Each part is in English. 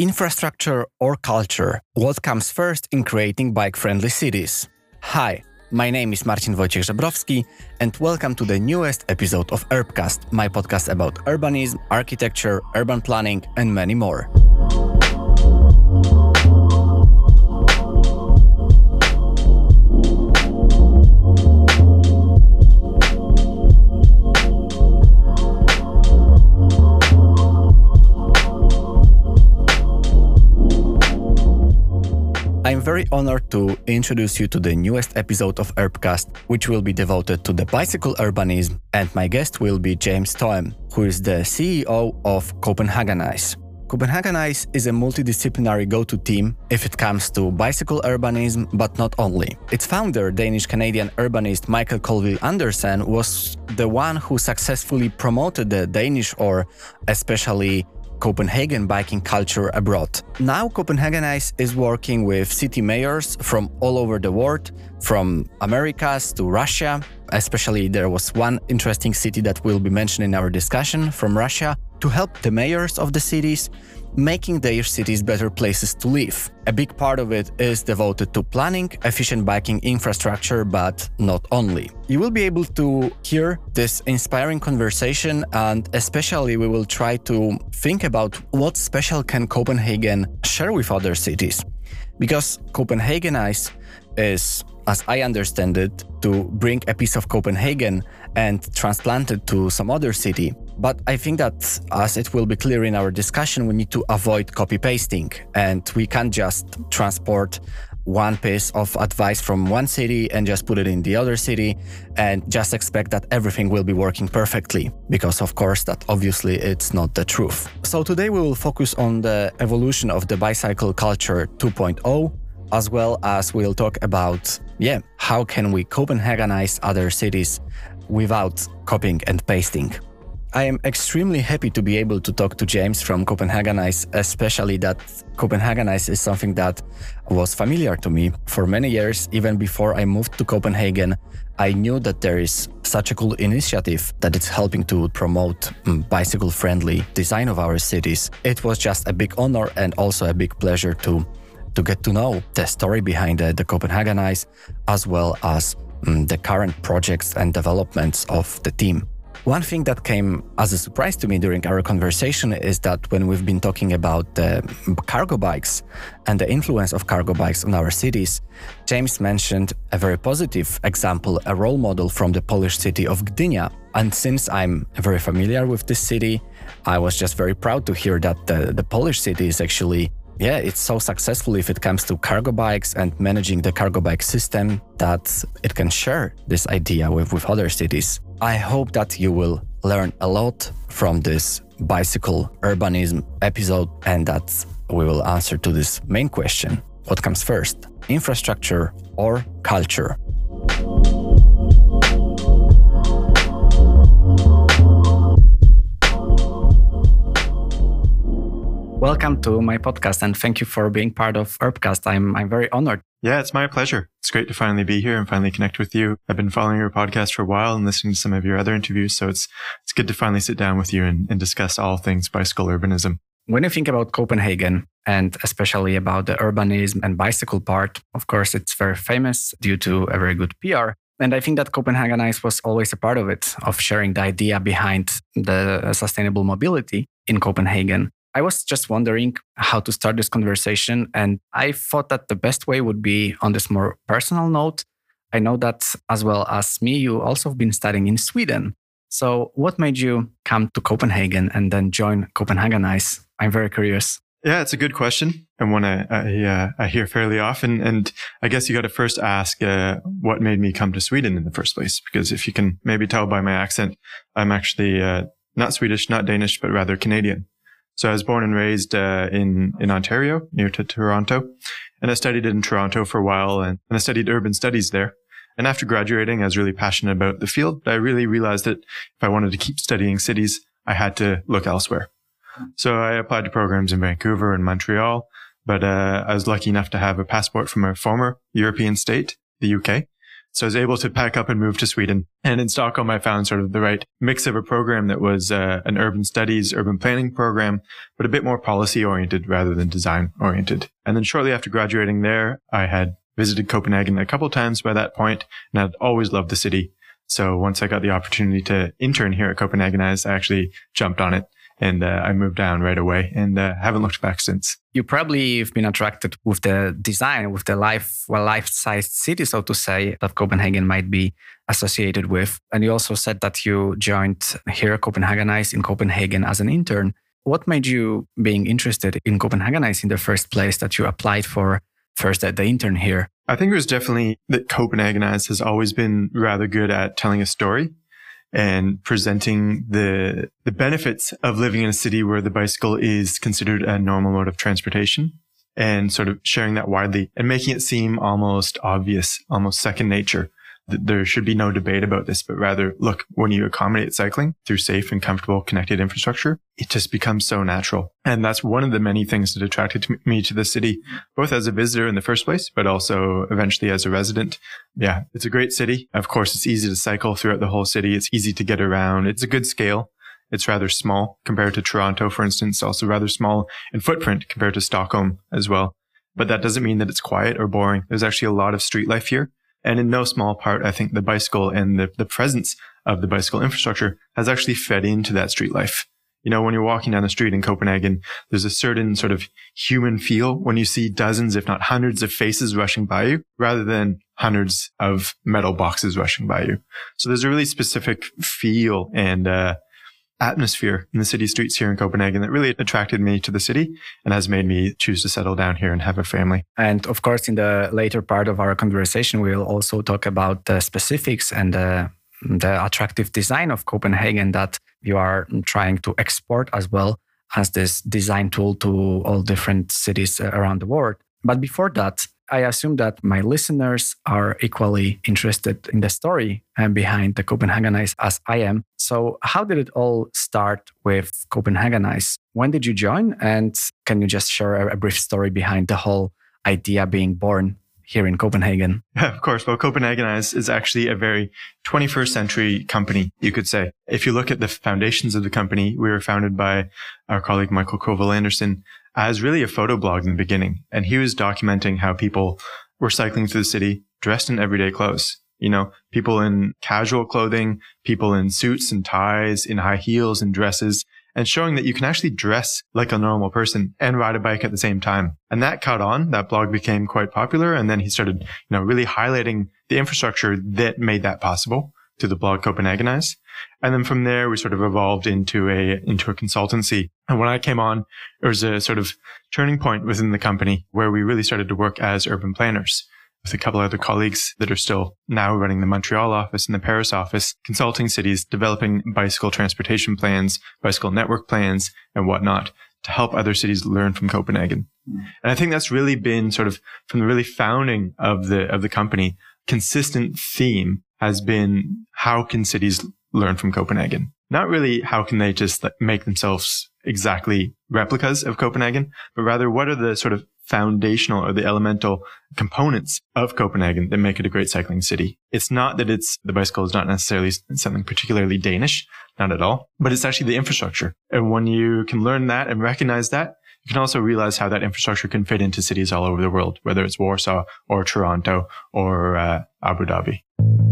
Infrastructure or culture? What comes first in creating bike friendly cities? Hi, my name is Marcin Wojciech Żebrowski, and welcome to the newest episode of Urbcast, my podcast about urbanism, architecture, urban planning, and many more. I'm very honored to introduce you to the newest episode of Urbcast, which will be devoted to the bicycle urbanism, and my guest will be James Thoem, who is the CEO of Copenhagenize. Copenhagenize is a multidisciplinary go to team if it comes to bicycle urbanism, but not only. Its founder, Danish Canadian urbanist Mikael Colville-Andersen, was the one who successfully promoted the Danish or especially Copenhagen biking culture abroad. Now, Copenhagenize is working with city mayors from all over the world, from Americas to Russia. Especially, there was one interesting city that we'll be mentioning in our discussion from Russia to help the mayors of the cities making their cities better places to live. A big part of it is devoted to planning efficient biking infrastructure, but not only. You will be able to hear this inspiring conversation, and especially we will try to think about what special can Copenhagen share with other cities. Because Copenhagenize is, as I understand it, to bring a piece of Copenhagen and transplant it to some other city. But I think that, as it will be clear in our discussion, we need to avoid copy pasting and we can't just transport one piece of advice from one city and just put it in the other city and just expect that everything will be working perfectly because of course that obviously it's not the truth. So today we will focus on the evolution of the bicycle culture 2.0 as well as we'll talk about yeah, how can we Copenhagenize other cities without copying and pasting. I am extremely happy to be able to talk to James from Copenhagenize, especially that Copenhagenize is something that was familiar to me for many years. Even before I moved to Copenhagen, I knew that there is such a cool initiative that it's helping to promote mm, bicycle friendly design of our cities. It was just a big honor and also a big pleasure to to get to know the story behind the, the Copenhagenize as well as um, the current projects and developments of the team. One thing that came as a surprise to me during our conversation is that when we've been talking about the cargo bikes and the influence of cargo bikes on our cities, James mentioned a very positive example, a role model from the Polish city of Gdynia. And since I'm very familiar with this city, I was just very proud to hear that the, the Polish city is actually yeah, it's so successful if it comes to cargo bikes and managing the cargo bike system that it can share this idea with, with other cities. I hope that you will learn a lot from this bicycle urbanism episode and that we will answer to this main question what comes first, infrastructure or culture? Welcome to my podcast and thank you for being part of Urbcast. I'm, I'm very honored. Yeah, it's my pleasure. It's great to finally be here and finally connect with you. I've been following your podcast for a while and listening to some of your other interviews. So it's, it's good to finally sit down with you and, and discuss all things bicycle urbanism. When you think about Copenhagen and especially about the urbanism and bicycle part, of course, it's very famous due to a very good PR. And I think that Copenhagenize was always a part of it, of sharing the idea behind the sustainable mobility in Copenhagen. I was just wondering how to start this conversation. And I thought that the best way would be on this more personal note. I know that as well as me, you also have been studying in Sweden. So, what made you come to Copenhagen and then join Copenhagenize? I'm very curious. Yeah, it's a good question and one I I, uh, I hear fairly often. And I guess you got to first ask uh, what made me come to Sweden in the first place. Because if you can maybe tell by my accent, I'm actually uh, not Swedish, not Danish, but rather Canadian. So I was born and raised uh, in in Ontario, near to Toronto, and I studied in Toronto for a while, and, and I studied urban studies there. And after graduating, I was really passionate about the field, but I really realized that if I wanted to keep studying cities, I had to look elsewhere. So I applied to programs in Vancouver and Montreal, but uh, I was lucky enough to have a passport from a former European state, the UK. So I was able to pack up and move to Sweden. And in Stockholm, I found sort of the right mix of a program that was uh, an urban studies, urban planning program, but a bit more policy oriented rather than design oriented. And then shortly after graduating there, I had visited Copenhagen a couple times by that point, and I'd always loved the city. So once I got the opportunity to intern here at Copenhagenize, I actually jumped on it and uh, I moved down right away and uh, haven't looked back since. You probably have been attracted with the design, with the life, well, life-sized city, so to say, that Copenhagen might be associated with. And you also said that you joined here at Copenhagenize in Copenhagen as an intern. What made you being interested in Copenhagenize in the first place that you applied for first at the intern here? I think it was definitely that Copenhagenize has always been rather good at telling a story and presenting the the benefits of living in a city where the bicycle is considered a normal mode of transportation and sort of sharing that widely and making it seem almost obvious, almost second nature there should be no debate about this, but rather look, when you accommodate cycling through safe and comfortable connected infrastructure, it just becomes so natural. And that's one of the many things that attracted me to the city, both as a visitor in the first place, but also eventually as a resident. Yeah, it's a great city. Of course, it's easy to cycle throughout the whole city. It's easy to get around. It's a good scale. It's rather small compared to Toronto, for instance, also rather small in footprint compared to Stockholm as well. But that doesn't mean that it's quiet or boring. There's actually a lot of street life here and in no small part, I think the bicycle and the, the presence of the bicycle infrastructure has actually fed into that street life. You know, when you're walking down the street in Copenhagen, there's a certain sort of human feel when you see dozens, if not hundreds of faces rushing by you rather than hundreds of metal boxes rushing by you. So there's a really specific feel and, uh, atmosphere in the city streets here in Copenhagen that really attracted me to the city and has made me choose to settle down here and have a family. And of course, in the later part of our conversation, we'll also talk about the specifics and the, the attractive design of Copenhagen that you are trying to export as well as this design tool to all different cities uh, around the world. But before that, I assume that my listeners are equally interested in the story and behind the Copenhagenize as I am. So, how did it all start with Copenhagenize? When did you join? And can you just share a brief story behind the whole idea being born here in Copenhagen? Yeah, of course. Well, Copenhagen Copenhagenize is actually a very 21st century company, you could say. If you look at the foundations of the company, we were founded by our colleague Mikael Colville-Andersen as really a photo blog in the beginning. And he was documenting how people were cycling through the city dressed in everyday clothes. You know, people in casual clothing, people in suits and ties, in high heels and dresses, and showing that you can actually dress like a normal person and ride a bike at the same time. And that caught on. That blog became quite popular. And then he started, you know, really highlighting the infrastructure that made that possible to the blog Copenhagenize. And then from there, we sort of evolved into a, into a consultancy. And when I came on, it was a sort of turning point within the company where we really started to work as urban planners with a couple other colleagues that are still now running the Montreal office and the Paris office, consulting cities, developing bicycle transportation plans, bicycle network plans, and whatnot to help other cities learn from Copenhagen. Hmm. And I think that's really been sort of from the really founding of the, of the company, consistent theme has been how can cities learn from Copenhagen? Not really how can they just make themselves exactly replicas of Copenhagen, but rather what are the sort of foundational or the elemental components of Copenhagen that make it a great cycling city. It's not that it's the bicycle is not necessarily something particularly Danish, not at all, but it's actually the infrastructure. And when you can learn that and recognize that, you can also realize how that infrastructure can fit into cities all over the world, whether it's Warsaw or Toronto or uh, Abu Dhabi.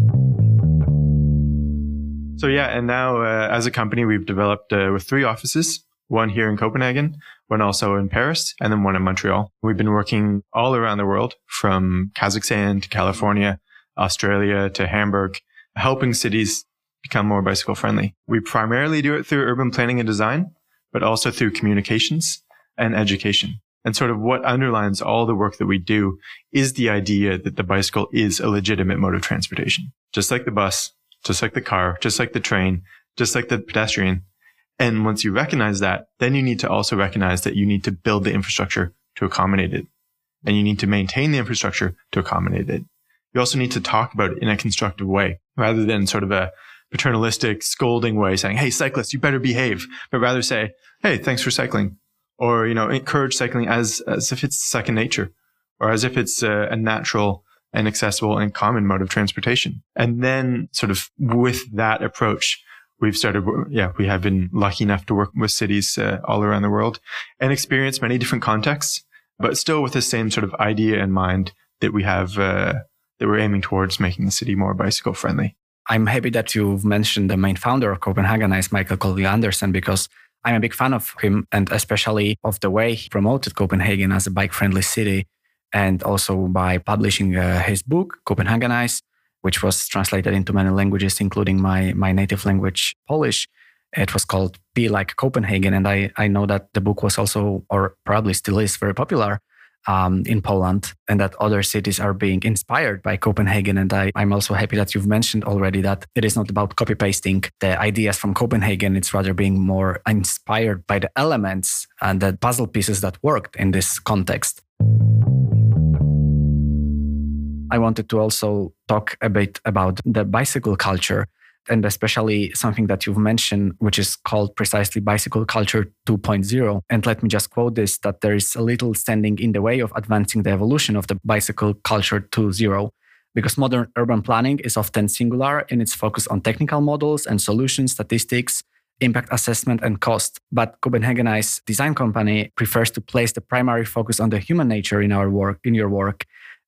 So yeah, and now uh, as a company, we've developed uh, with three offices, one here in Copenhagen, one also in Paris, and then one in Montreal. We've been working all around the world from Kazakhstan to California, Australia to Hamburg, helping cities become more bicycle friendly. We primarily do it through urban planning and design, but also through communications and education. And sort of what underlines all the work that we do is the idea that the bicycle is a legitimate mode of transportation. Just like the bus, just like the car, just like the train, just like the pedestrian. And once you recognize that, then you need to also recognize that you need to build the infrastructure to accommodate it. And you need to maintain the infrastructure to accommodate it. You also need to talk about it in a constructive way rather than sort of a paternalistic scolding way saying, Hey, cyclists, you better behave, but rather say, Hey, thanks for cycling. Or, you know, encourage cycling as, as if it's second nature or as if it's a, a natural and accessible and common mode of transportation. And then sort of with that approach, we've started, yeah, we have been lucky enough to work with cities uh, all around the world and experience many different contexts, but still with the same sort of idea in mind that we have, uh, that we're aiming towards making the city more bicycle friendly. I'm happy that you've mentioned the main founder of Copenhagenize, Michael Kolby Andersen, because I'm a big fan of him and especially of the way he promoted Copenhagen as a bike friendly city. And also by publishing uh, his book, Copenhagenize, which was translated into many languages, including my, my native language, Polish. It was called Be Like Copenhagen. And I, I know that the book was also, or probably still is, very popular um, in Poland and that other cities are being inspired by Copenhagen. And I, I'm also happy that you've mentioned already that it is not about copy pasting the ideas from Copenhagen. It's rather being more inspired by the elements and the puzzle pieces that worked in this context. I wanted to also talk a bit about the bicycle culture and especially something that you've mentioned, which is called precisely bicycle culture 2.0. And let me just quote this that there is a little standing in the way of advancing the evolution of the bicycle culture 2.0 because modern urban planning is often singular in its focus on technical models and solutions, statistics, impact assessment, and cost. But Copenhagenize design company prefers to place the primary focus on the human nature in our work, in your work,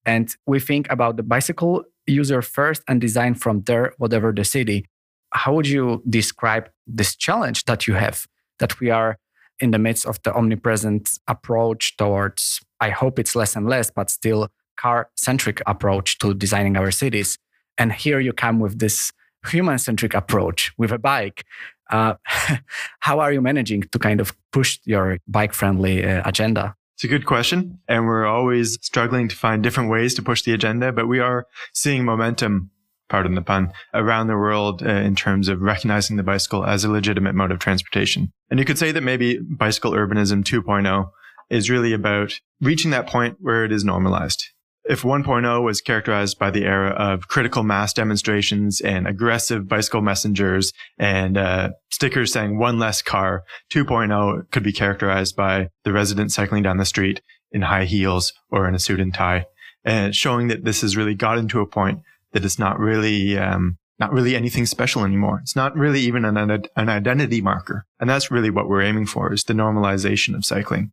and we think about the bicycle user first and design from there, whatever the city. How would you describe this challenge that you have that we are in the midst of the omnipresent approach towards, I hope it's less and less, but still car centric approach to designing our cities. And here you come with this human centric approach with a bike. Uh, how are you managing to kind of push your bike friendly uh, agenda? It's a good question. And we're always struggling to find different ways to push the agenda, but we are seeing momentum, pardon the pun, around the world uh, in terms of recognizing the bicycle as a legitimate mode of transportation. And you could say that maybe bicycle urbanism 2.0 is really about reaching that point where it is normalized if 1.0 was characterized by the era of critical mass demonstrations and aggressive bicycle messengers and uh, stickers saying one less car, 2.0 could be characterized by the resident cycling down the street in high heels or in a suit and tie, and showing that this has really gotten to a point that it's not really um, not really anything special anymore. It's not really even an, an identity marker, and that's really what we're aiming for: is the normalization of cycling.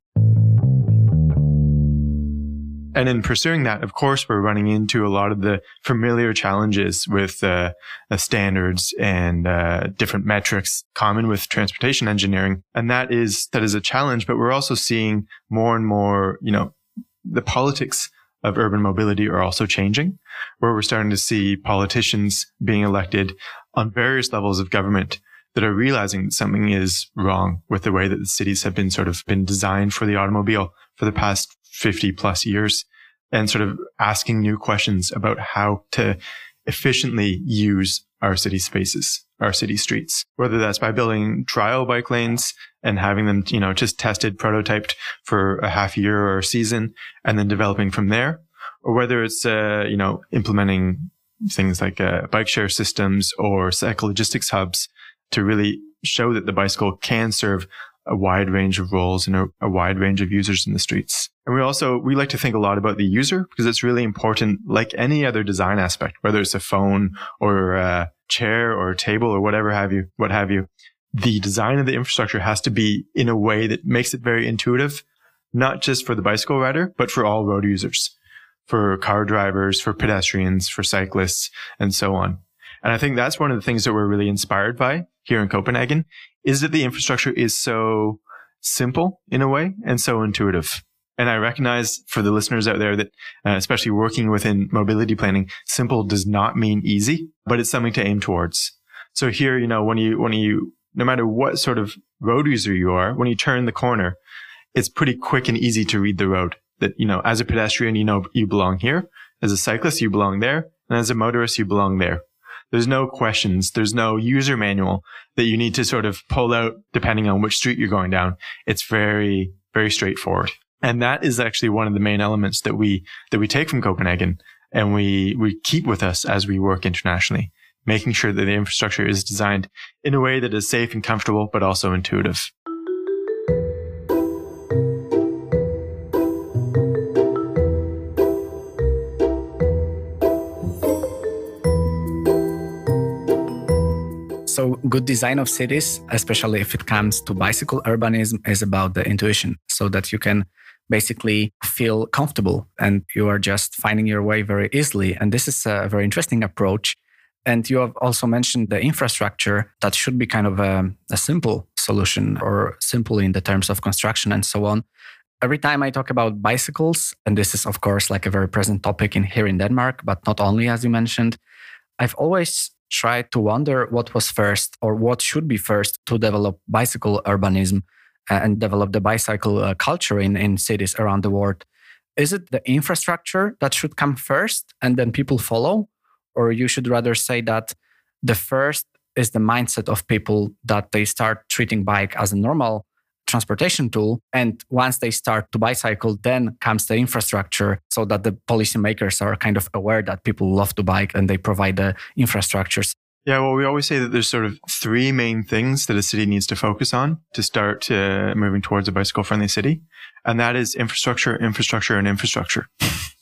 And in pursuing that, of course, we're running into a lot of the familiar challenges with uh, uh, standards and uh, different metrics common with transportation engineering. And that is, that is a challenge, but we're also seeing more and more, you know, the politics of urban mobility are also changing, where we're starting to see politicians being elected on various levels of government that are realizing that something is wrong with the way that the cities have been sort of been designed for the automobile for the past 50 plus years and sort of asking new questions about how to efficiently use our city spaces, our city streets, whether that's by building trial bike lanes and having them, you know, just tested, prototyped for a half year or a season and then developing from there, or whether it's, uh, you know, implementing things like uh, bike share systems or cycle logistics hubs to really show that the bicycle can serve a wide range of roles and a, a, wide range of users in the streets. And we also, we like to think a lot about the user because it's really important, like any other design aspect, whether it's a phone or a chair or a table or whatever have you, what have you. The design of the infrastructure has to be in a way that makes it very intuitive, not just for the bicycle rider, but for all road users, for car drivers, for pedestrians, for cyclists, and so on. And I think that's one of the things that we're really inspired by here in Copenhagen is that the infrastructure is so simple in a way and so intuitive. And I recognize for the listeners out there that, uh, especially working within mobility planning, simple does not mean easy, but it's something to aim towards. So here, you know, when you, when you, no matter what sort of road user you are, when you turn the corner, it's pretty quick and easy to read the road that, you know, as a pedestrian, you know, you belong here. As a cyclist, you belong there. And as a motorist, you belong there. There's no questions. There's no user manual that you need to sort of pull out depending on which street you're going down. It's very, very straightforward. And that is actually one of the main elements that we, that we take from Copenhagen and we, we keep with us as we work internationally, making sure that the infrastructure is designed in a way that is safe and comfortable, but also intuitive. Good design of cities, especially if it comes to bicycle urbanism, is about the intuition so that you can basically feel comfortable and you are just finding your way very easily. And this is a very interesting approach. And you have also mentioned the infrastructure that should be kind of a, a simple solution or simple in the terms of construction and so on. Every time I talk about bicycles, and this is of course like a very present topic in here in Denmark, but not only as you mentioned, I've always tried to wonder what was first or what should be first to develop bicycle urbanism and develop the bicycle uh, culture in, in cities around the world. Is it the infrastructure that should come first and then people follow? Or you should rather say that the first is the mindset of people that they start treating bike as a normal transportation tool. And once they start to bicycle, then comes the infrastructure so that the policymakers are kind of aware that people love to bike and they provide the infrastructures. Yeah, well, we always say that there's sort of three main things that a city needs to focus on to start uh, moving towards a bicycle friendly city. And that is infrastructure, infrastructure, and infrastructure.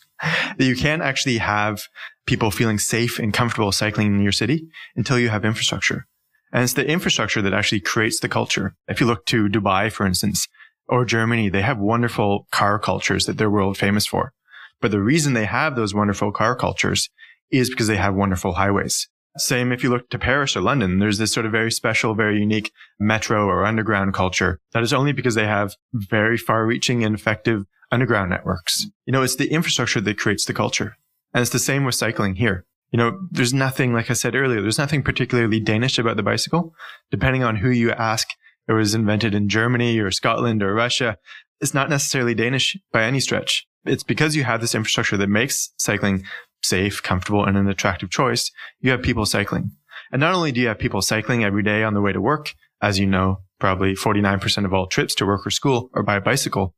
you can't actually have people feeling safe and comfortable cycling in your city until you have infrastructure. And it's the infrastructure that actually creates the culture. If you look to Dubai, for instance, or Germany, they have wonderful car cultures that they're world famous for. But the reason they have those wonderful car cultures is because they have wonderful highways. Same if you look to Paris or London, there's this sort of very special, very unique metro or underground culture that is only because they have very far reaching and effective underground networks. You know, it's the infrastructure that creates the culture. And it's the same with cycling here you know, there's nothing, like I said earlier, there's nothing particularly Danish about the bicycle. Depending on who you ask, it was invented in Germany or Scotland or Russia. It's not necessarily Danish by any stretch. It's because you have this infrastructure that makes cycling safe, comfortable, and an attractive choice. You have people cycling. And not only do you have people cycling every day on the way to work, as you know, probably 49% of all trips to work or school are by bicycle,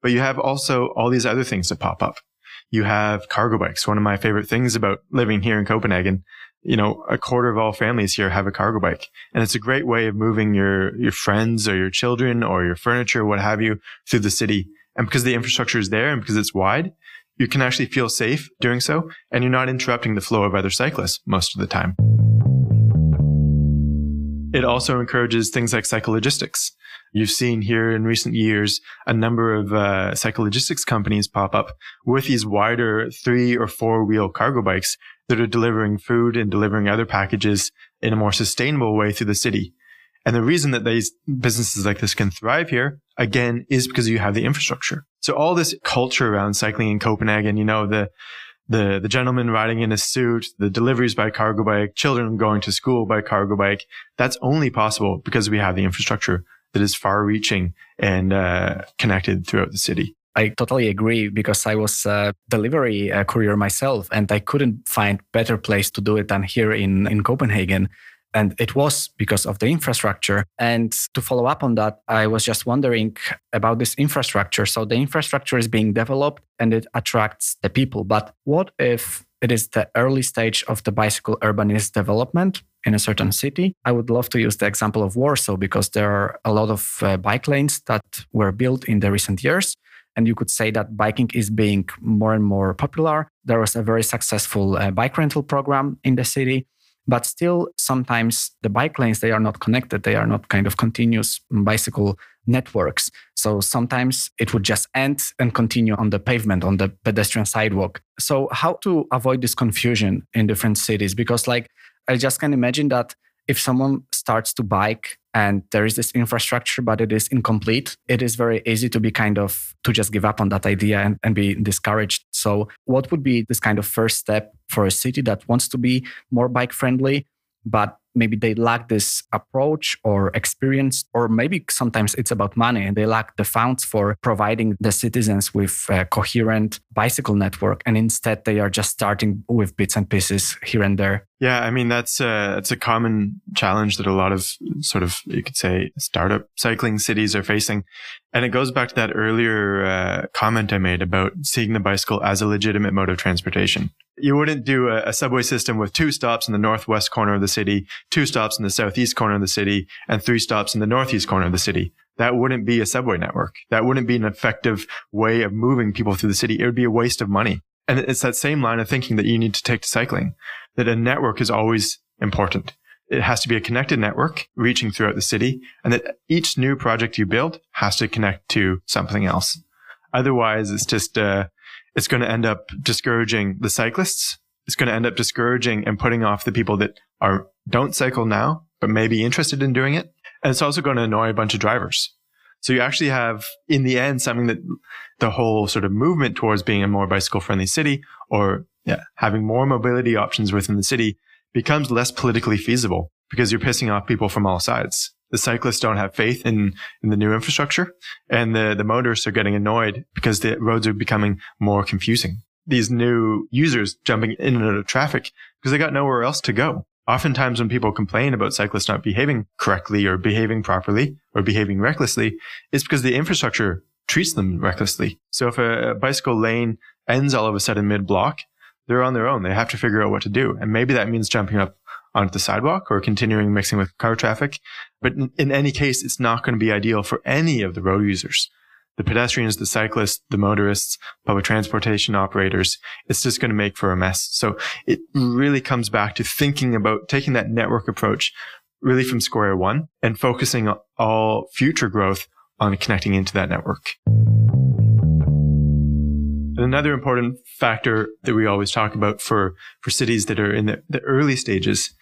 but you have also all these other things that pop up you have cargo bikes. One of my favorite things about living here in Copenhagen, you know, a quarter of all families here have a cargo bike. And it's a great way of moving your, your friends or your children or your furniture, what have you, through the city. And because the infrastructure is there and because it's wide, you can actually feel safe doing so. And you're not interrupting the flow of other cyclists most of the time. It also encourages things like cycle logistics. You've seen here in recent years a number of uh, cycle logistics companies pop up with these wider three or four wheel cargo bikes that are delivering food and delivering other packages in a more sustainable way through the city. And the reason that these businesses like this can thrive here, again, is because you have the infrastructure. So all this culture around cycling in Copenhagen, you know, the, the, the gentleman riding in a suit, the deliveries by cargo bike, children going to school by cargo bike, that's only possible because we have the infrastructure that is far reaching and uh, connected throughout the city. I totally agree because I was a delivery uh, courier myself and I couldn't find better place to do it than here in, in Copenhagen. And it was because of the infrastructure. And to follow up on that, I was just wondering about this infrastructure. So the infrastructure is being developed and it attracts the people. But what if it is the early stage of the bicycle urbanist development in a certain city. I would love to use the example of Warsaw because there are a lot of uh, bike lanes that were built in the recent years. And you could say that biking is being more and more popular. There was a very successful uh, bike rental program in the city but still sometimes the bike lanes they are not connected. They are not kind of continuous bicycle networks. So sometimes it would just end and continue on the pavement on the pedestrian sidewalk. So how to avoid this confusion in different cities? Because like i just can imagine that if someone starts to bike and there is this infrastructure but it is incomplete it is very easy to be kind of to just give up on that idea and, and be discouraged so what would be this kind of first step for a city that wants to be more bike friendly but maybe they lack this approach or experience, or maybe sometimes it's about money and they lack the funds for providing the citizens with a coherent bicycle network. And instead, they are just starting with bits and pieces here and there. Yeah, I mean that's a, that's a common challenge that a lot of sort of you could say startup cycling cities are facing, and it goes back to that earlier uh, comment I made about seeing the bicycle as a legitimate mode of transportation. You wouldn't do a, a subway system with two stops in the northwest corner of the city, two stops in the southeast corner of the city and three stops in the northeast corner of the city. That wouldn't be a subway network. That wouldn't be an effective way of moving people through the city. It would be a waste of money. And it's that same line of thinking that you need to take to cycling, that a network is always important. it has to be a connected network reaching throughout the city and that each new project you build has to connect to something else. Otherwise, it's just, uh, it's going to end up discouraging the cyclists. It's going to end up discouraging and putting off the people that are, don't cycle now, but may be interested in doing it. And it's also going to annoy a bunch of drivers. So you actually have, in the end, something that the whole sort of movement towards being a more bicycle friendly city or yeah, having more mobility options within the city becomes less politically feasible because you're pissing off people from all sides. The cyclists don't have faith in, in the new infrastructure and the, the motorists are getting annoyed because the roads are becoming more confusing. These new users jumping in and out of traffic because they got nowhere else to go. Oftentimes when people complain about cyclists not behaving correctly or behaving properly or behaving recklessly, it's because the infrastructure treats them recklessly. So if a bicycle lane ends all of a sudden mid block, they're on their own. They have to figure out what to do. And maybe that means jumping up onto the sidewalk or continuing mixing with car traffic. But in, in any case, it's not going to be ideal for any of the road users. The pedestrians, the cyclists, the motorists, public transportation operators, it's just going to make for a mess. So it really comes back to thinking about taking that network approach really from square one and focusing all future growth on connecting into that network. Another important factor that we always talk about for, for cities that are in the, the early stages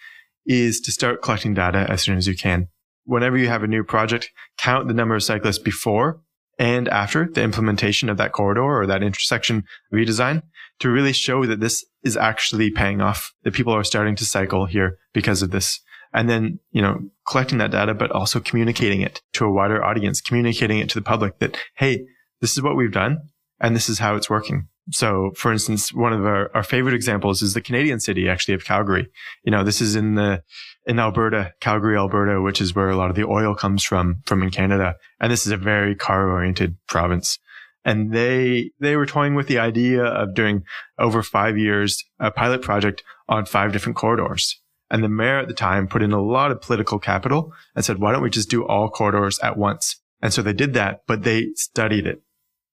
is to start collecting data as soon as you can. Whenever you have a new project, count the number of cyclists before and after the implementation of that corridor or that intersection redesign to really show that this is actually paying off, that people are starting to cycle here because of this. And then, you know, collecting that data, but also communicating it to a wider audience, communicating it to the public that, Hey, this is what we've done and this is how it's working. So, for instance, one of our, our favorite examples is the Canadian city, actually, of Calgary. You know, this is in the, in Alberta, Calgary, Alberta, which is where a lot of the oil comes from, from in Canada. And this is a very car oriented province. And they, they were toying with the idea of doing over five years, a pilot project on five different corridors. And the mayor at the time put in a lot of political capital and said, why don't we just do all corridors at once? And so they did that, but they studied it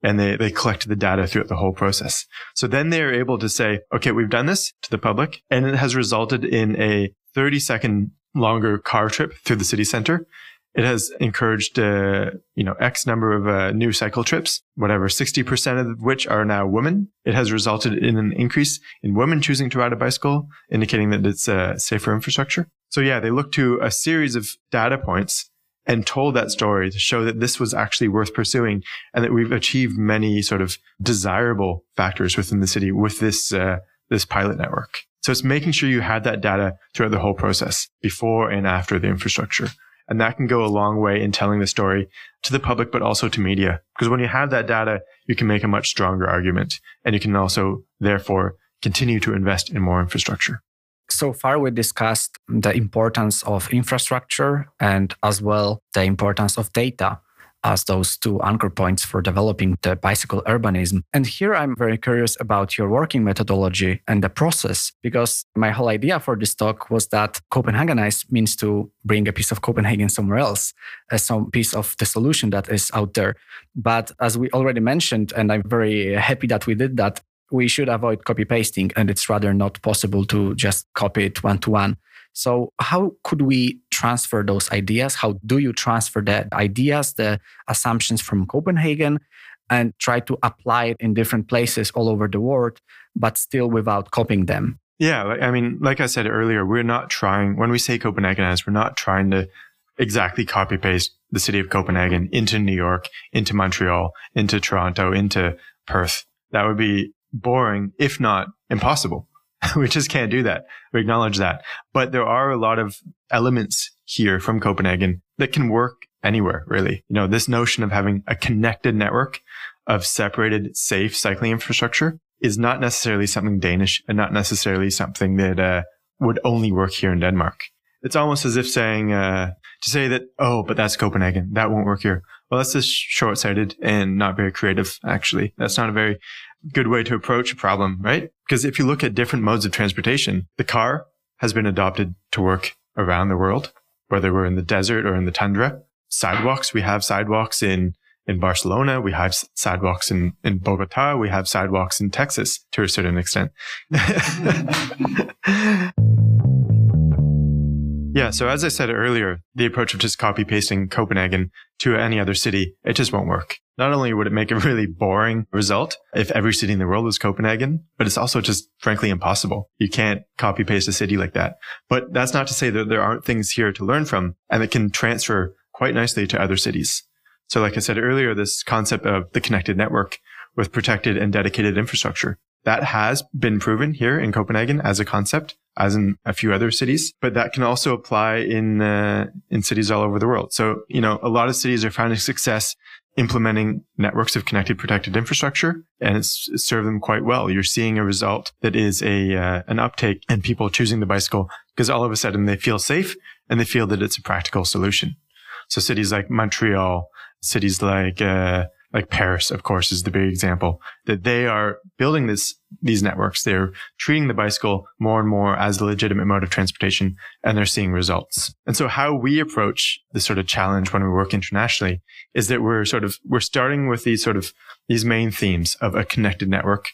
and they, they collected the data throughout the whole process. So then they are able to say, okay, we've done this to the public and it has resulted in a 30 second longer car trip through the city center. It has encouraged, uh, you know, X number of uh, new cycle trips, whatever, 60% of which are now women. It has resulted in an increase in women choosing to ride a bicycle, indicating that it's a safer infrastructure. So yeah, they look to a series of data points and told that story to show that this was actually worth pursuing and that we've achieved many sort of desirable factors within the city with this, uh, this pilot network. So it's making sure you had that data throughout the whole process before and after the infrastructure. And that can go a long way in telling the story to the public, but also to media. Because when you have that data, you can make a much stronger argument and you can also therefore continue to invest in more infrastructure. So far, we discussed the importance of infrastructure and as well the importance of data as those two anchor points for developing the bicycle urbanism. And here I'm very curious about your working methodology and the process, because my whole idea for this talk was that Copenhagenize means to bring a piece of Copenhagen somewhere else, as some piece of the solution that is out there. But as we already mentioned, and I'm very happy that we did that, we should avoid copy pasting and it's rather not possible to just copy it one to one. So, how could we transfer those ideas? How do you transfer the ideas, the assumptions from Copenhagen, and try to apply it in different places all over the world, but still without copying them? Yeah, I mean, like I said earlier, we're not trying, when we say Copenhagenize, we're not trying to exactly copy paste the city of Copenhagen into New York, into Montreal, into Toronto, into Perth. That would be boring, if not impossible. we just can't do that. We acknowledge that. But there are a lot of elements here from Copenhagen that can work anywhere, really. You know, this notion of having a connected network of separated, safe cycling infrastructure is not necessarily something Danish and not necessarily something that uh, would only work here in Denmark. It's almost as if saying, uh, to say that, oh, but that's Copenhagen. That won't work here. Well, that's just short sighted and not very creative, actually. That's not a very good way to approach a problem, right? Because if you look at different modes of transportation, the car has been adopted to work around the world, whether we're in the desert or in the tundra. Sidewalks, we have sidewalks in, in Barcelona. We have sidewalks in, in Bogota. We have sidewalks in Texas to a certain extent. Yeah. So as I said earlier, the approach of just copy pasting Copenhagen to any other city, it just won't work. Not only would it make a really boring result if every city in the world was Copenhagen, but it's also just frankly impossible. You can't copy paste a city like that. But that's not to say that there aren't things here to learn from and that can transfer quite nicely to other cities. So like I said earlier, this concept of the connected network with protected and dedicated infrastructure. That has been proven here in Copenhagen as a concept, as in a few other cities, but that can also apply in uh, in cities all over the world. So, you know, a lot of cities are finding success implementing networks of connected protected infrastructure and it's, served them quite well. You're seeing a result that is a uh, an uptake and people choosing the bicycle because all of a sudden they feel safe and they feel that it's a practical solution. So cities like Montreal, cities like uh, like Paris, of course, is the big example that they are building this, these networks. They're treating the bicycle more and more as a legitimate mode of transportation and they're seeing results. And so how we approach this sort of challenge when we work internationally is that we're sort of, we're starting with these sort of, these main themes of a connected network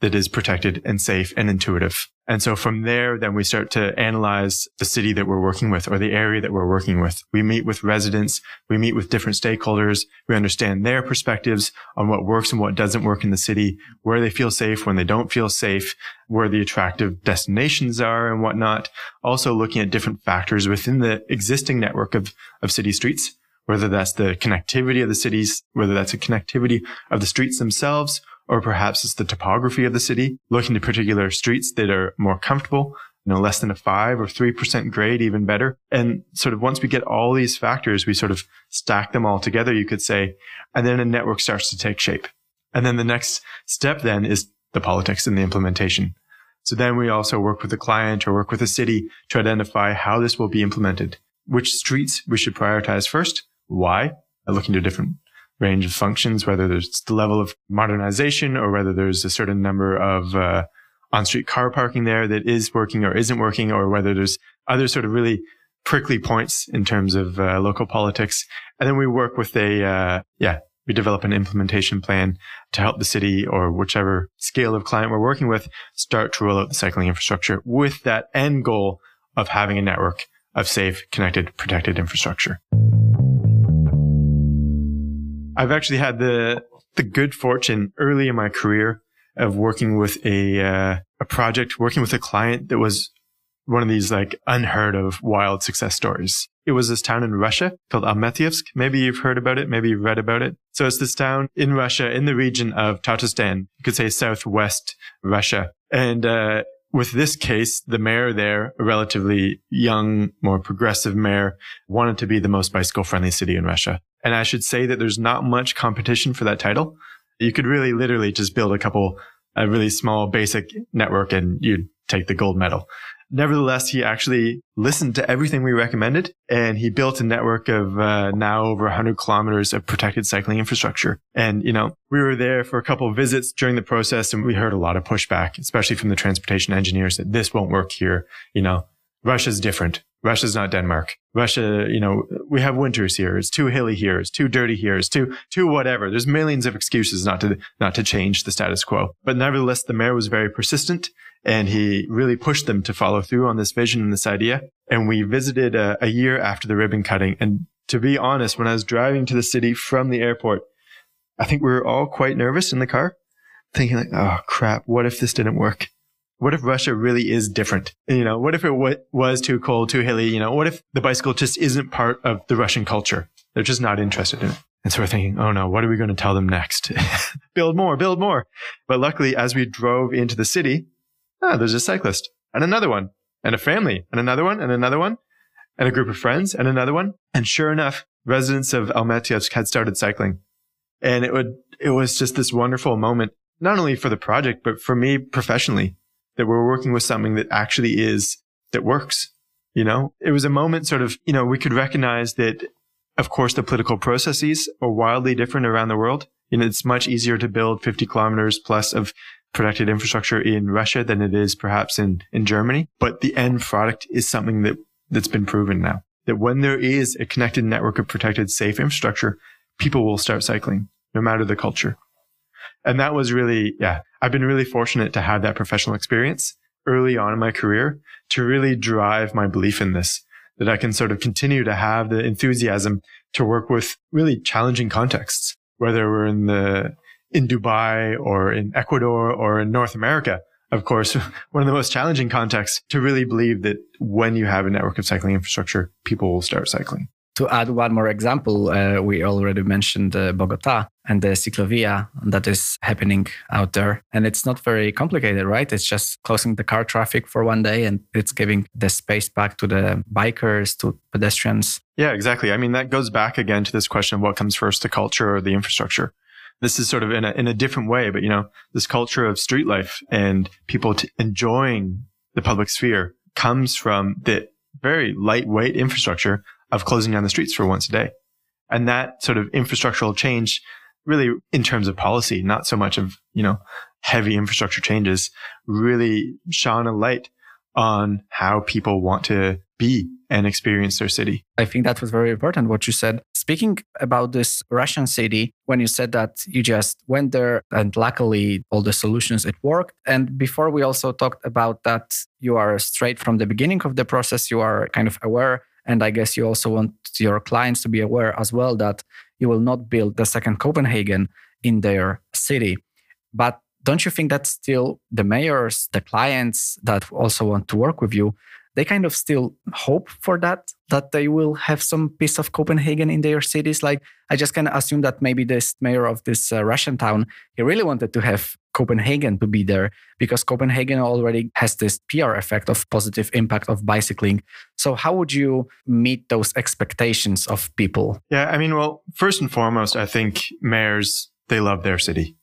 that is protected and safe and intuitive. And so from there, then we start to analyze the city that we're working with or the area that we're working with. We meet with residents. We meet with different stakeholders. We understand their perspectives on what works and what doesn't work in the city, where they feel safe, when they don't feel safe, where the attractive destinations are and whatnot. Also looking at different factors within the existing network of, of city streets, whether that's the connectivity of the cities, whether that's the connectivity of the streets themselves, or perhaps it's the topography of the city, looking to particular streets that are more comfortable, you know, less than a five or 3% grade, even better. And sort of once we get all these factors, we sort of stack them all together, you could say, and then a network starts to take shape. And then the next step then is the politics and the implementation. So then we also work with the client or work with the city to identify how this will be implemented, which streets we should prioritize first, why, looking to different range of functions, whether there's the level of modernization or whether there's a certain number of uh, on-street car parking there that is working or isn't working, or whether there's other sort of really prickly points in terms of uh, local politics. And then we work with a, uh, yeah, we develop an implementation plan to help the city or whichever scale of client we're working with start to roll out the cycling infrastructure with that end goal of having a network of safe, connected, protected infrastructure. I've actually had the the good fortune early in my career of working with a uh, a project, working with a client that was one of these like unheard of wild success stories. It was this town in Russia called Almetyevsk. Maybe you've heard about it. Maybe you've read about it. So it's this town in Russia, in the region of Tatarstan. You could say southwest Russia. And, uh, with this case, the mayor there, a relatively young, more progressive mayor, wanted to be the most bicycle friendly city in Russia. And I should say that there's not much competition for that title. You could really literally just build a couple, a really small basic network and you'd take the gold medal. Nevertheless, he actually listened to everything we recommended and he built a network of uh, now over 100 kilometers of protected cycling infrastructure. And, you know, we were there for a couple of visits during the process and we heard a lot of pushback, especially from the transportation engineers that this won't work here. You know, Russia's different. Russia's not Denmark. Russia, you know, we have winters here. It's too hilly here. It's too dirty here. It's too, too whatever. There's millions of excuses not to, not to change the status quo. But nevertheless, the mayor was very persistent and he really pushed them to follow through on this vision and this idea. And we visited a, a year after the ribbon cutting. And to be honest, when I was driving to the city from the airport, I think we were all quite nervous in the car, thinking like, oh crap, what if this didn't work? What if Russia really is different? You know, what if it w- was too cold, too hilly? You know, what if the bicycle just isn't part of the Russian culture? They're just not interested in it. And so we're thinking, oh no, what are we going to tell them next? build more, build more. But luckily, as we drove into the city, ah, there's a cyclist and another one and a family and another one and another one and a group of friends and another one. And sure enough, residents of Almetyevsk had started cycling. And it would, it was just this wonderful moment, not only for the project, but for me professionally that we're working with something that actually is, that works. You know, it was a moment sort of, you know, we could recognize that, of course, the political processes are wildly different around the world. You know, it's much easier to build 50 kilometers plus of protected infrastructure in Russia than it is perhaps in, in Germany. But the end product is something that, that's been proven now that when there is a connected network of protected safe infrastructure, people will start cycling no matter the culture. And that was really, yeah, I've been really fortunate to have that professional experience early on in my career to really drive my belief in this. that I can sort of continue to have the enthusiasm to work with really challenging contexts, whether we're in the, in Dubai or in Ecuador or in North America. Of course, one of the most challenging contexts to really believe that when you have a network of cycling infrastructure, people will start cycling. To add one more example, uh, we already mentioned uh, Bogota and the ciclovia that is happening out there. And it's not very complicated, right? It's just closing the car traffic for one day and it's giving the space back to the bikers, to pedestrians. Yeah, exactly. I mean, that goes back again to this question of what comes first, the culture or the infrastructure. This is sort of in a, in a different way, but you know, this culture of street life and people t- enjoying the public sphere comes from the very lightweight infrastructure of closing down the streets for once a day. And that sort of infrastructural change really in terms of policy, not so much of, you know, heavy infrastructure changes really shone a light on how people want to be and experience their city. I think that was very important what you said. Speaking about this Russian city, when you said that you just went there and luckily all the solutions it worked. And before we also talked about that you are straight from the beginning of the process, you are kind of aware and I guess you also want your clients to be aware as well that you will not build the second Copenhagen in their city. But don't you think that still the mayors, the clients that also want to work with you, they kind of still hope for that, that they will have some piece of Copenhagen in their cities. Like I just kind of assume that maybe this mayor of this uh, Russian town, he really wanted to have Copenhagen to be there because Copenhagen already has this PR effect of positive impact of bicycling. So how would you meet those expectations of people? Yeah, I mean, well, first and foremost, I think mayors, they love their city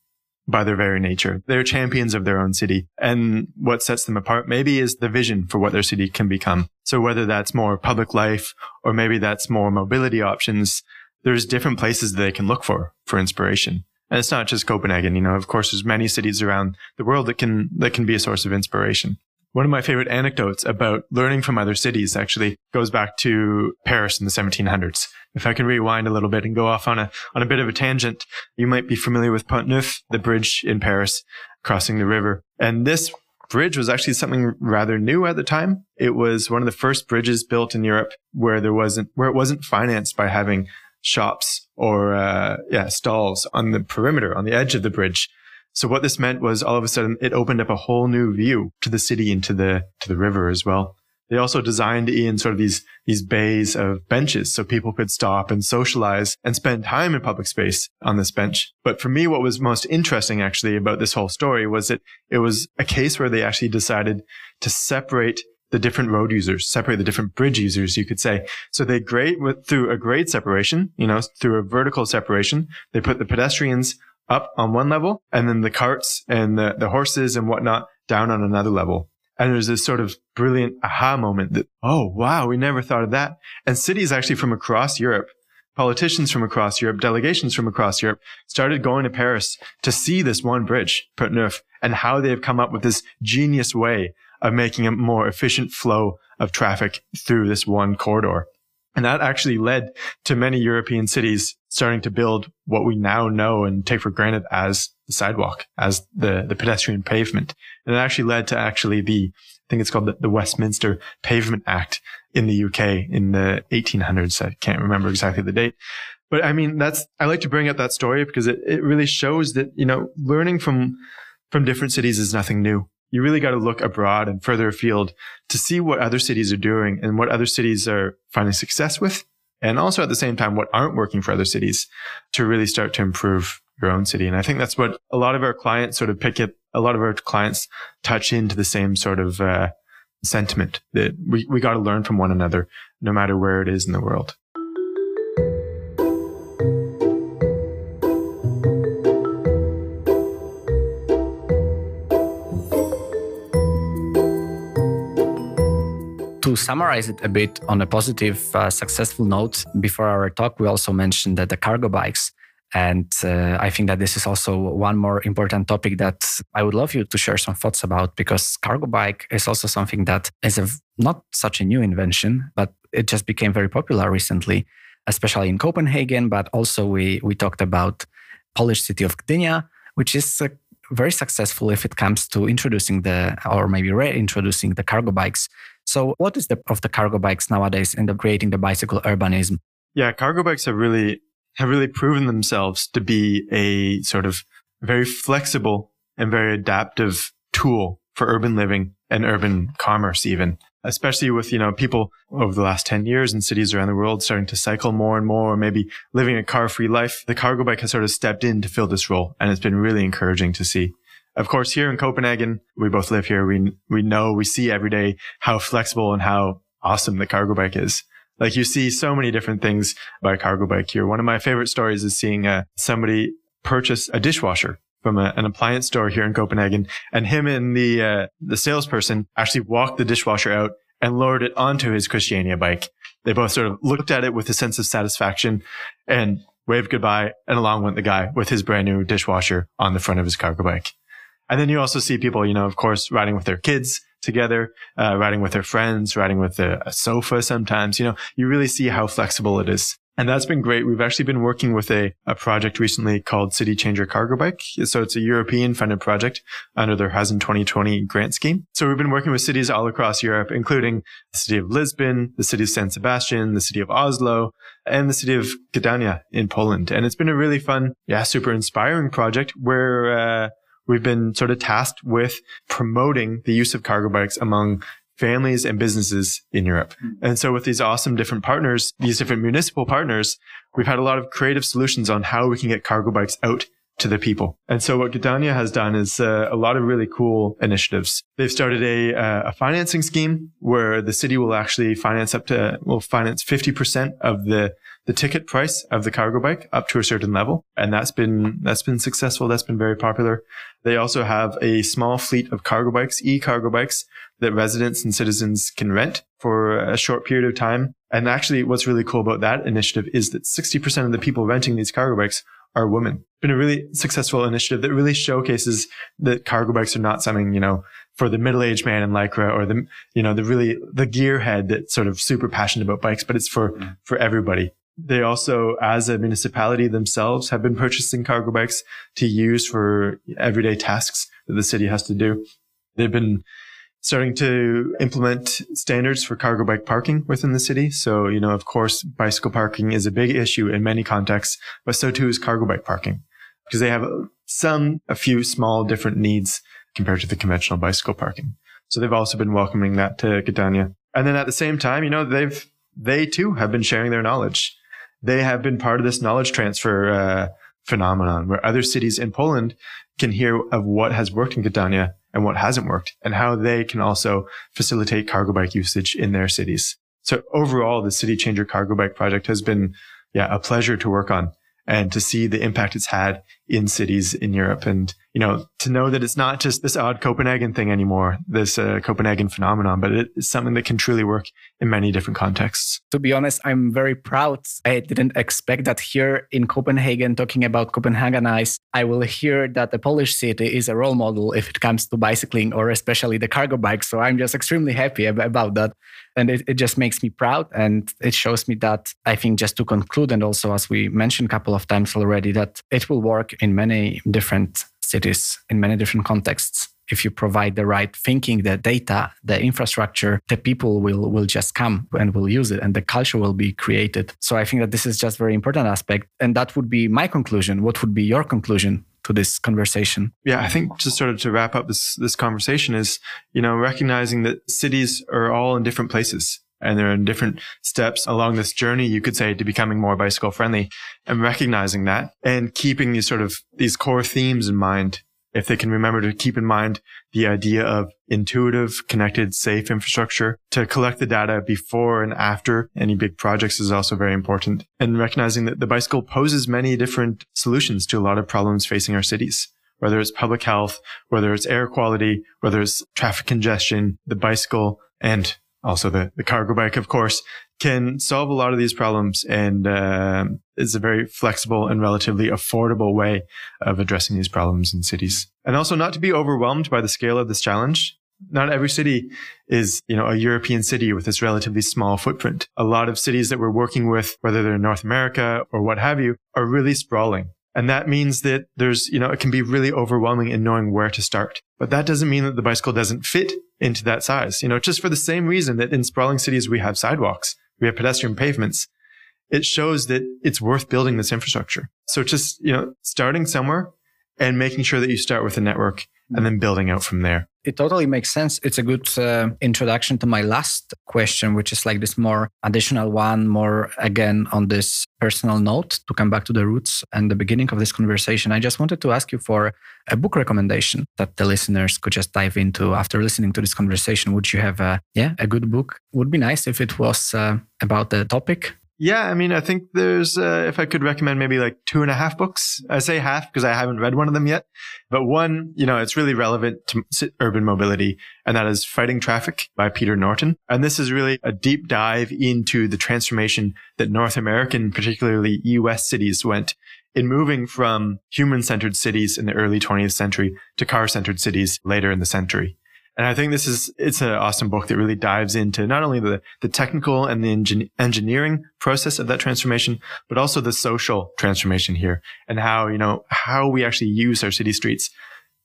by their very nature. They're champions of their own city. And what sets them apart maybe is the vision for what their city can become. So whether that's more public life or maybe that's more mobility options, there's different places they can look for, for inspiration. And it's not just Copenhagen, you know, of course, there's many cities around the world that can, that can be a source of inspiration. One of my favorite anecdotes about learning from other cities actually goes back to Paris in the 1700s. If I can rewind a little bit and go off on a, on a bit of a tangent, you might be familiar with Pont Neuf, the bridge in Paris crossing the river. And this bridge was actually something rather new at the time. It was one of the first bridges built in Europe where there wasn't, where it wasn't financed by having shops or, uh, yeah, stalls on the perimeter, on the edge of the bridge. So what this meant was all of a sudden it opened up a whole new view to the city and to the, to the river as well. They also designed in sort of these, these bays of benches so people could stop and socialize and spend time in public space on this bench. But for me, what was most interesting actually about this whole story was that it was a case where they actually decided to separate the different road users, separate the different bridge users, you could say. So they grade with, through a grade separation, you know, through a vertical separation, they put the pedestrians up on one level and then the carts and the, the horses and whatnot down on another level. And there's this sort of brilliant aha moment that, oh, wow, we never thought of that. And cities actually from across Europe, politicians from across Europe, delegations from across Europe started going to Paris to see this one bridge, Pont Neuf, and how they've come up with this genius way of making a more efficient flow of traffic through this one corridor. And that actually led to many European cities starting to build what we now know and take for granted as the sidewalk, as the, the pedestrian pavement. And it actually led to actually the, I think it's called the, the Westminster Pavement Act in the UK in the 1800s. I can't remember exactly the date. But I mean, that's, I like to bring up that story because it, it really shows that, you know, learning from, from different cities is nothing new you really got to look abroad and further afield to see what other cities are doing and what other cities are finding success with. And also at the same time, what aren't working for other cities to really start to improve your own city. And I think that's what a lot of our clients sort of pick it. A lot of our clients touch into the same sort of, uh, sentiment that we, we got to learn from one another, no matter where it is in the world. To summarize it a bit on a positive, uh, successful note, before our talk, we also mentioned that the cargo bikes. And uh, I think that this is also one more important topic that I would love you to share some thoughts about because cargo bike is also something that is a, not such a new invention, but it just became very popular recently, especially in Copenhagen. But also we we talked about Polish city of Gdynia, which is uh, very successful if it comes to introducing the or maybe reintroducing the cargo bikes So what is the of the cargo bikes nowadays in the creating the bicycle urbanism? Yeah, cargo bikes have really have really proven themselves to be a sort of very flexible and very adaptive tool for urban living and urban commerce even especially with you know people over the last 10 years in cities around the world starting to cycle more and more or maybe living a car free life the cargo bike has sort of stepped in to fill this role and it's been really encouraging to see of course here in copenhagen we both live here we we know we see every day how flexible and how awesome the cargo bike is like you see so many different things by cargo bike here one of my favorite stories is seeing uh, somebody purchase a dishwasher from a, an appliance store here in Copenhagen, and him and the uh, the salesperson actually walked the dishwasher out and lowered it onto his Christiania bike. They both sort of looked at it with a sense of satisfaction and waved goodbye, and along went the guy with his brand new dishwasher on the front of his cargo bike. And then you also see people, you know, of course, riding with their kids together, uh, riding with their friends, riding with a, a sofa sometimes. You know, you really see how flexible it is. And that's been great. We've actually been working with a, a project recently called City Changer Cargo Bike. So it's a European funded project under their Horizon 2020 grant scheme. So we've been working with cities all across Europe, including the city of Lisbon, the city of San Sebastian, the city of Oslo, and the city of Gdynia in Poland. And it's been a really fun, yeah, super inspiring project where, uh, we've been sort of tasked with promoting the use of cargo bikes among families and businesses in Europe. Hmm. And so with these awesome different partners, these different municipal partners, we've had a lot of creative solutions on how we can get cargo bikes out to the people. And so what Gdynia has done is uh, a lot of really cool initiatives. They've started a, uh, a financing scheme where the city will actually finance up to, will finance 50% of the, the ticket price of the cargo bike up to a certain level. And that's been, that's been successful. That's been very popular. They also have a small fleet of cargo bikes, e-cargo bikes that residents and citizens can rent for a short period of time. And actually what's really cool about that initiative is that 60% of the people renting these cargo bikes are women. Been a really successful initiative that really showcases that cargo bikes are not something, you know, for the middle-aged man in lycra or the, you know, the really, the gearhead that's sort of super passionate about bikes, but it's for, mm. for everybody. They also, as a municipality themselves, have been purchasing cargo bikes to use for everyday tasks that the city has to do. They've been starting to implement standards for cargo bike parking within the city. So, you know, of course, bicycle parking is a big issue in many contexts, but so too is cargo bike parking because they have some, a few small different needs compared to the conventional bicycle parking. So they've also been welcoming that to Gdynia. And then at the same time, you know, they've, they too have been sharing their knowledge. They have been part of this knowledge transfer, uh, phenomenon where other cities in Poland can hear of what has worked in Gdynia and what hasn't worked and how they can also facilitate cargo bike usage in their cities. So overall, the City Changer Cargo Bike project has been, yeah, a pleasure to work on and to see the impact it's had in cities in Europe. And, you know, to know that it's not just this odd Copenhagen thing anymore, this uh, Copenhagen phenomenon, but it is something that can truly work in many different contexts. To be honest, I'm very proud. I didn't expect that here in Copenhagen, talking about Copenhagenize, I will hear that the Polish city is a role model if it comes to bicycling or especially the cargo bike. So I'm just extremely happy about that. And it, it just makes me proud. And it shows me that I think just to conclude, and also as we mentioned a couple of times already, that it will work in many different cities, in many different contexts. If you provide the right thinking, the data, the infrastructure, the people will, will just come and will use it and the culture will be created. So I think that this is just very important aspect. And that would be my conclusion. What would be your conclusion to this conversation? Yeah, I think just sort of to wrap up this this conversation is, you know, recognizing that cities are all in different places and they're in different steps along this journey, you could say, to becoming more bicycle friendly and recognizing that and keeping these sort of these core themes in mind. If they can remember to keep in mind the idea of intuitive, connected, safe infrastructure to collect the data before and after any big projects is also very important. And recognizing that the bicycle poses many different solutions to a lot of problems facing our cities whether it's public health, whether it's air quality, whether it's traffic congestion, the bicycle and also the, the cargo bike, of course, can solve a lot of these problems and uh, is a very flexible and relatively affordable way of addressing these problems in cities. And also not to be overwhelmed by the scale of this challenge. Not every city is, you know, a European city with this relatively small footprint. A lot of cities that we're working with, whether they're in North America or what have you, are really sprawling. And that means that there's, you know, it can be really overwhelming in knowing where to start. But that doesn't mean that the bicycle doesn't fit into that size. You know, just for the same reason that in sprawling cities, we have sidewalks, we have pedestrian pavements. It shows that it's worth building this infrastructure. So just, you know, starting somewhere and making sure that you start with a network and then building out from there. It totally makes sense. It's a good uh, introduction to my last question, which is like this more additional one, more again on this personal note to come back to the roots and the beginning of this conversation. I just wanted to ask you for a book recommendation that the listeners could just dive into after listening to this conversation. Would you have a yeah a good book? Would be nice if it was uh, about the topic yeah, I mean, I think there's, uh, if I could recommend maybe like two and a half books, I say half because I haven't read one of them yet. But one, you know, it's really relevant to urban mobility, and that is Fighting Traffic by Peter Norton. And this is really a deep dive into the transformation that North American, particularly US cities went in moving from human centered cities in the early 20th century to car centered cities later in the century. And I think this is, it's an awesome book that really dives into not only the, the technical and the engin- engineering process of that transformation, but also the social transformation here and how, you know, how we actually use our city streets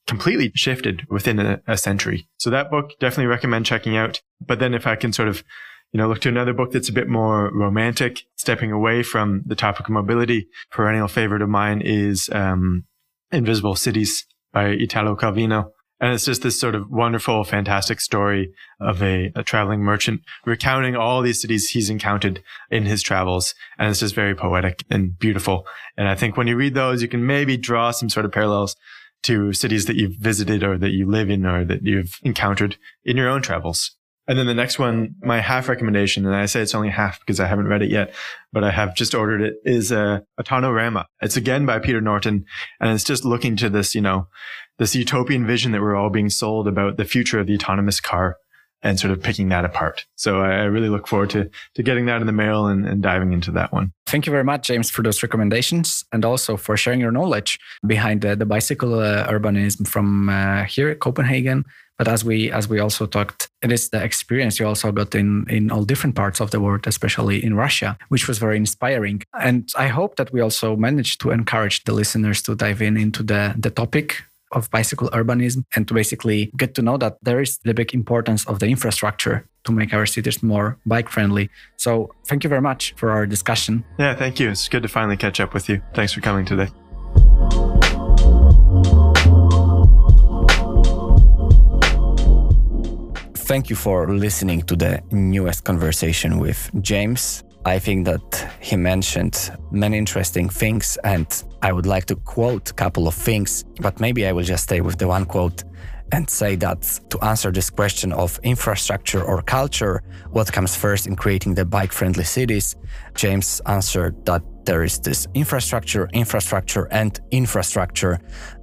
completely shifted within a, a century. So that book definitely recommend checking out. But then if I can sort of, you know, look to another book that's a bit more romantic, stepping away from the topic of mobility, perennial favorite of mine is, um, Invisible Cities by Italo Calvino. And it's just this sort of wonderful, fantastic story of a, a, traveling merchant recounting all these cities he's encountered in his travels. And it's just very poetic and beautiful. And I think when you read those, you can maybe draw some sort of parallels to cities that you've visited or that you live in or that you've encountered in your own travels. And then the next one, my half recommendation, and I say it's only half because I haven't read it yet, but I have just ordered it, is uh, Autonorama. It's again by Peter Norton, and it's just looking to this, you know, this utopian vision that we're all being sold about the future of the autonomous car and sort of picking that apart. So I, really look forward to, to getting that in the mail and, and diving into that one. Thank you very much, James, for those recommendations and also for sharing your knowledge behind the, the bicycle uh, urbanism from uh, here at Copenhagen. But as we as we also talked, it is the experience you also got in in all different parts of the world, especially in Russia, which was very inspiring. And I hope that we also managed to encourage the listeners to dive in into the the topic of bicycle urbanism and to basically get to know that there is the big importance of the infrastructure to make our cities more bike friendly. So thank you very much for our discussion. Yeah, thank you. It's good to finally catch up with you. Thanks for coming today. Thank you for listening to the newest conversation with James. I think that he mentioned many interesting things, and I would like to quote a couple of things, but maybe I will just stay with the one quote and say that to answer this question of infrastructure or culture, what comes first in creating the bike friendly cities, James answered that there is this infrastructure, infrastructure, and infrastructure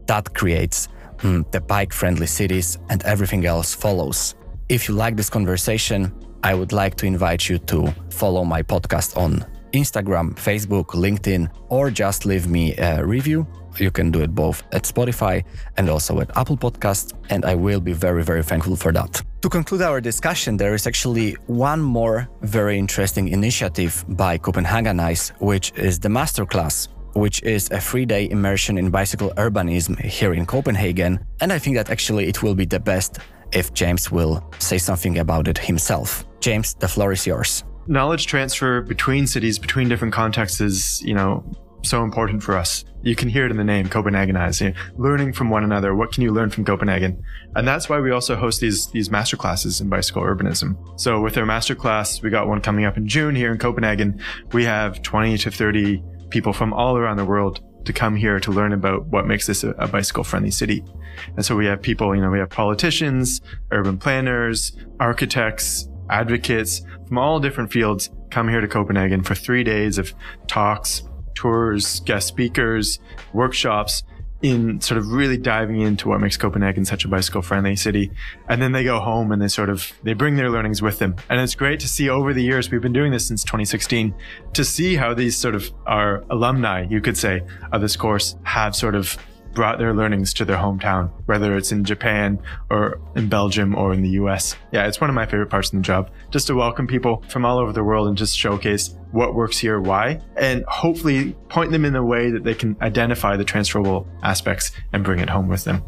that creates mm, the bike friendly cities, and everything else follows. If you like this conversation, I would like to invite you to follow my podcast on Instagram, Facebook, LinkedIn, or just leave me a review. You can do it both at Spotify and also at Apple Podcasts, and I will be very, very thankful for that. To conclude our discussion, there is actually one more very interesting initiative by Copenhagenize, which is the Masterclass which is a three day immersion in bicycle urbanism here in Copenhagen. And I think that actually it will be the best if James will say something about it himself. James, the floor is yours. Knowledge transfer between cities, between different contexts is, you know, so important for us. You can hear it in the name, Copenhagenize. You know, learning from one another. What can you learn from Copenhagen? And that's why we also host these these master classes in bicycle urbanism. So with our master class, we got one coming up in June here in Copenhagen. We have 20 to 30 people from all around the world to come here to learn about what makes this a, a bicycle friendly city. And so we have people, you know, we have politicians, urban planners, architects, advocates from all different fields come here to Copenhagen for three days of talks, tours, guest speakers, workshops in sort of really diving into what makes Copenhagen such a bicycle friendly city. And then they go home and they sort of, they bring their learnings with them. And it's great to see over the years, we've been doing this since 2016, to see how these sort of our alumni, you could say, of this course have sort of brought their learnings to their hometown, whether it's in Japan or in Belgium or in the US. Yeah, it's one of my favorite parts of the job, just to welcome people from all over the world and just showcase what works here, why, and hopefully point them in a way that they can identify the transferable aspects and bring it home with them.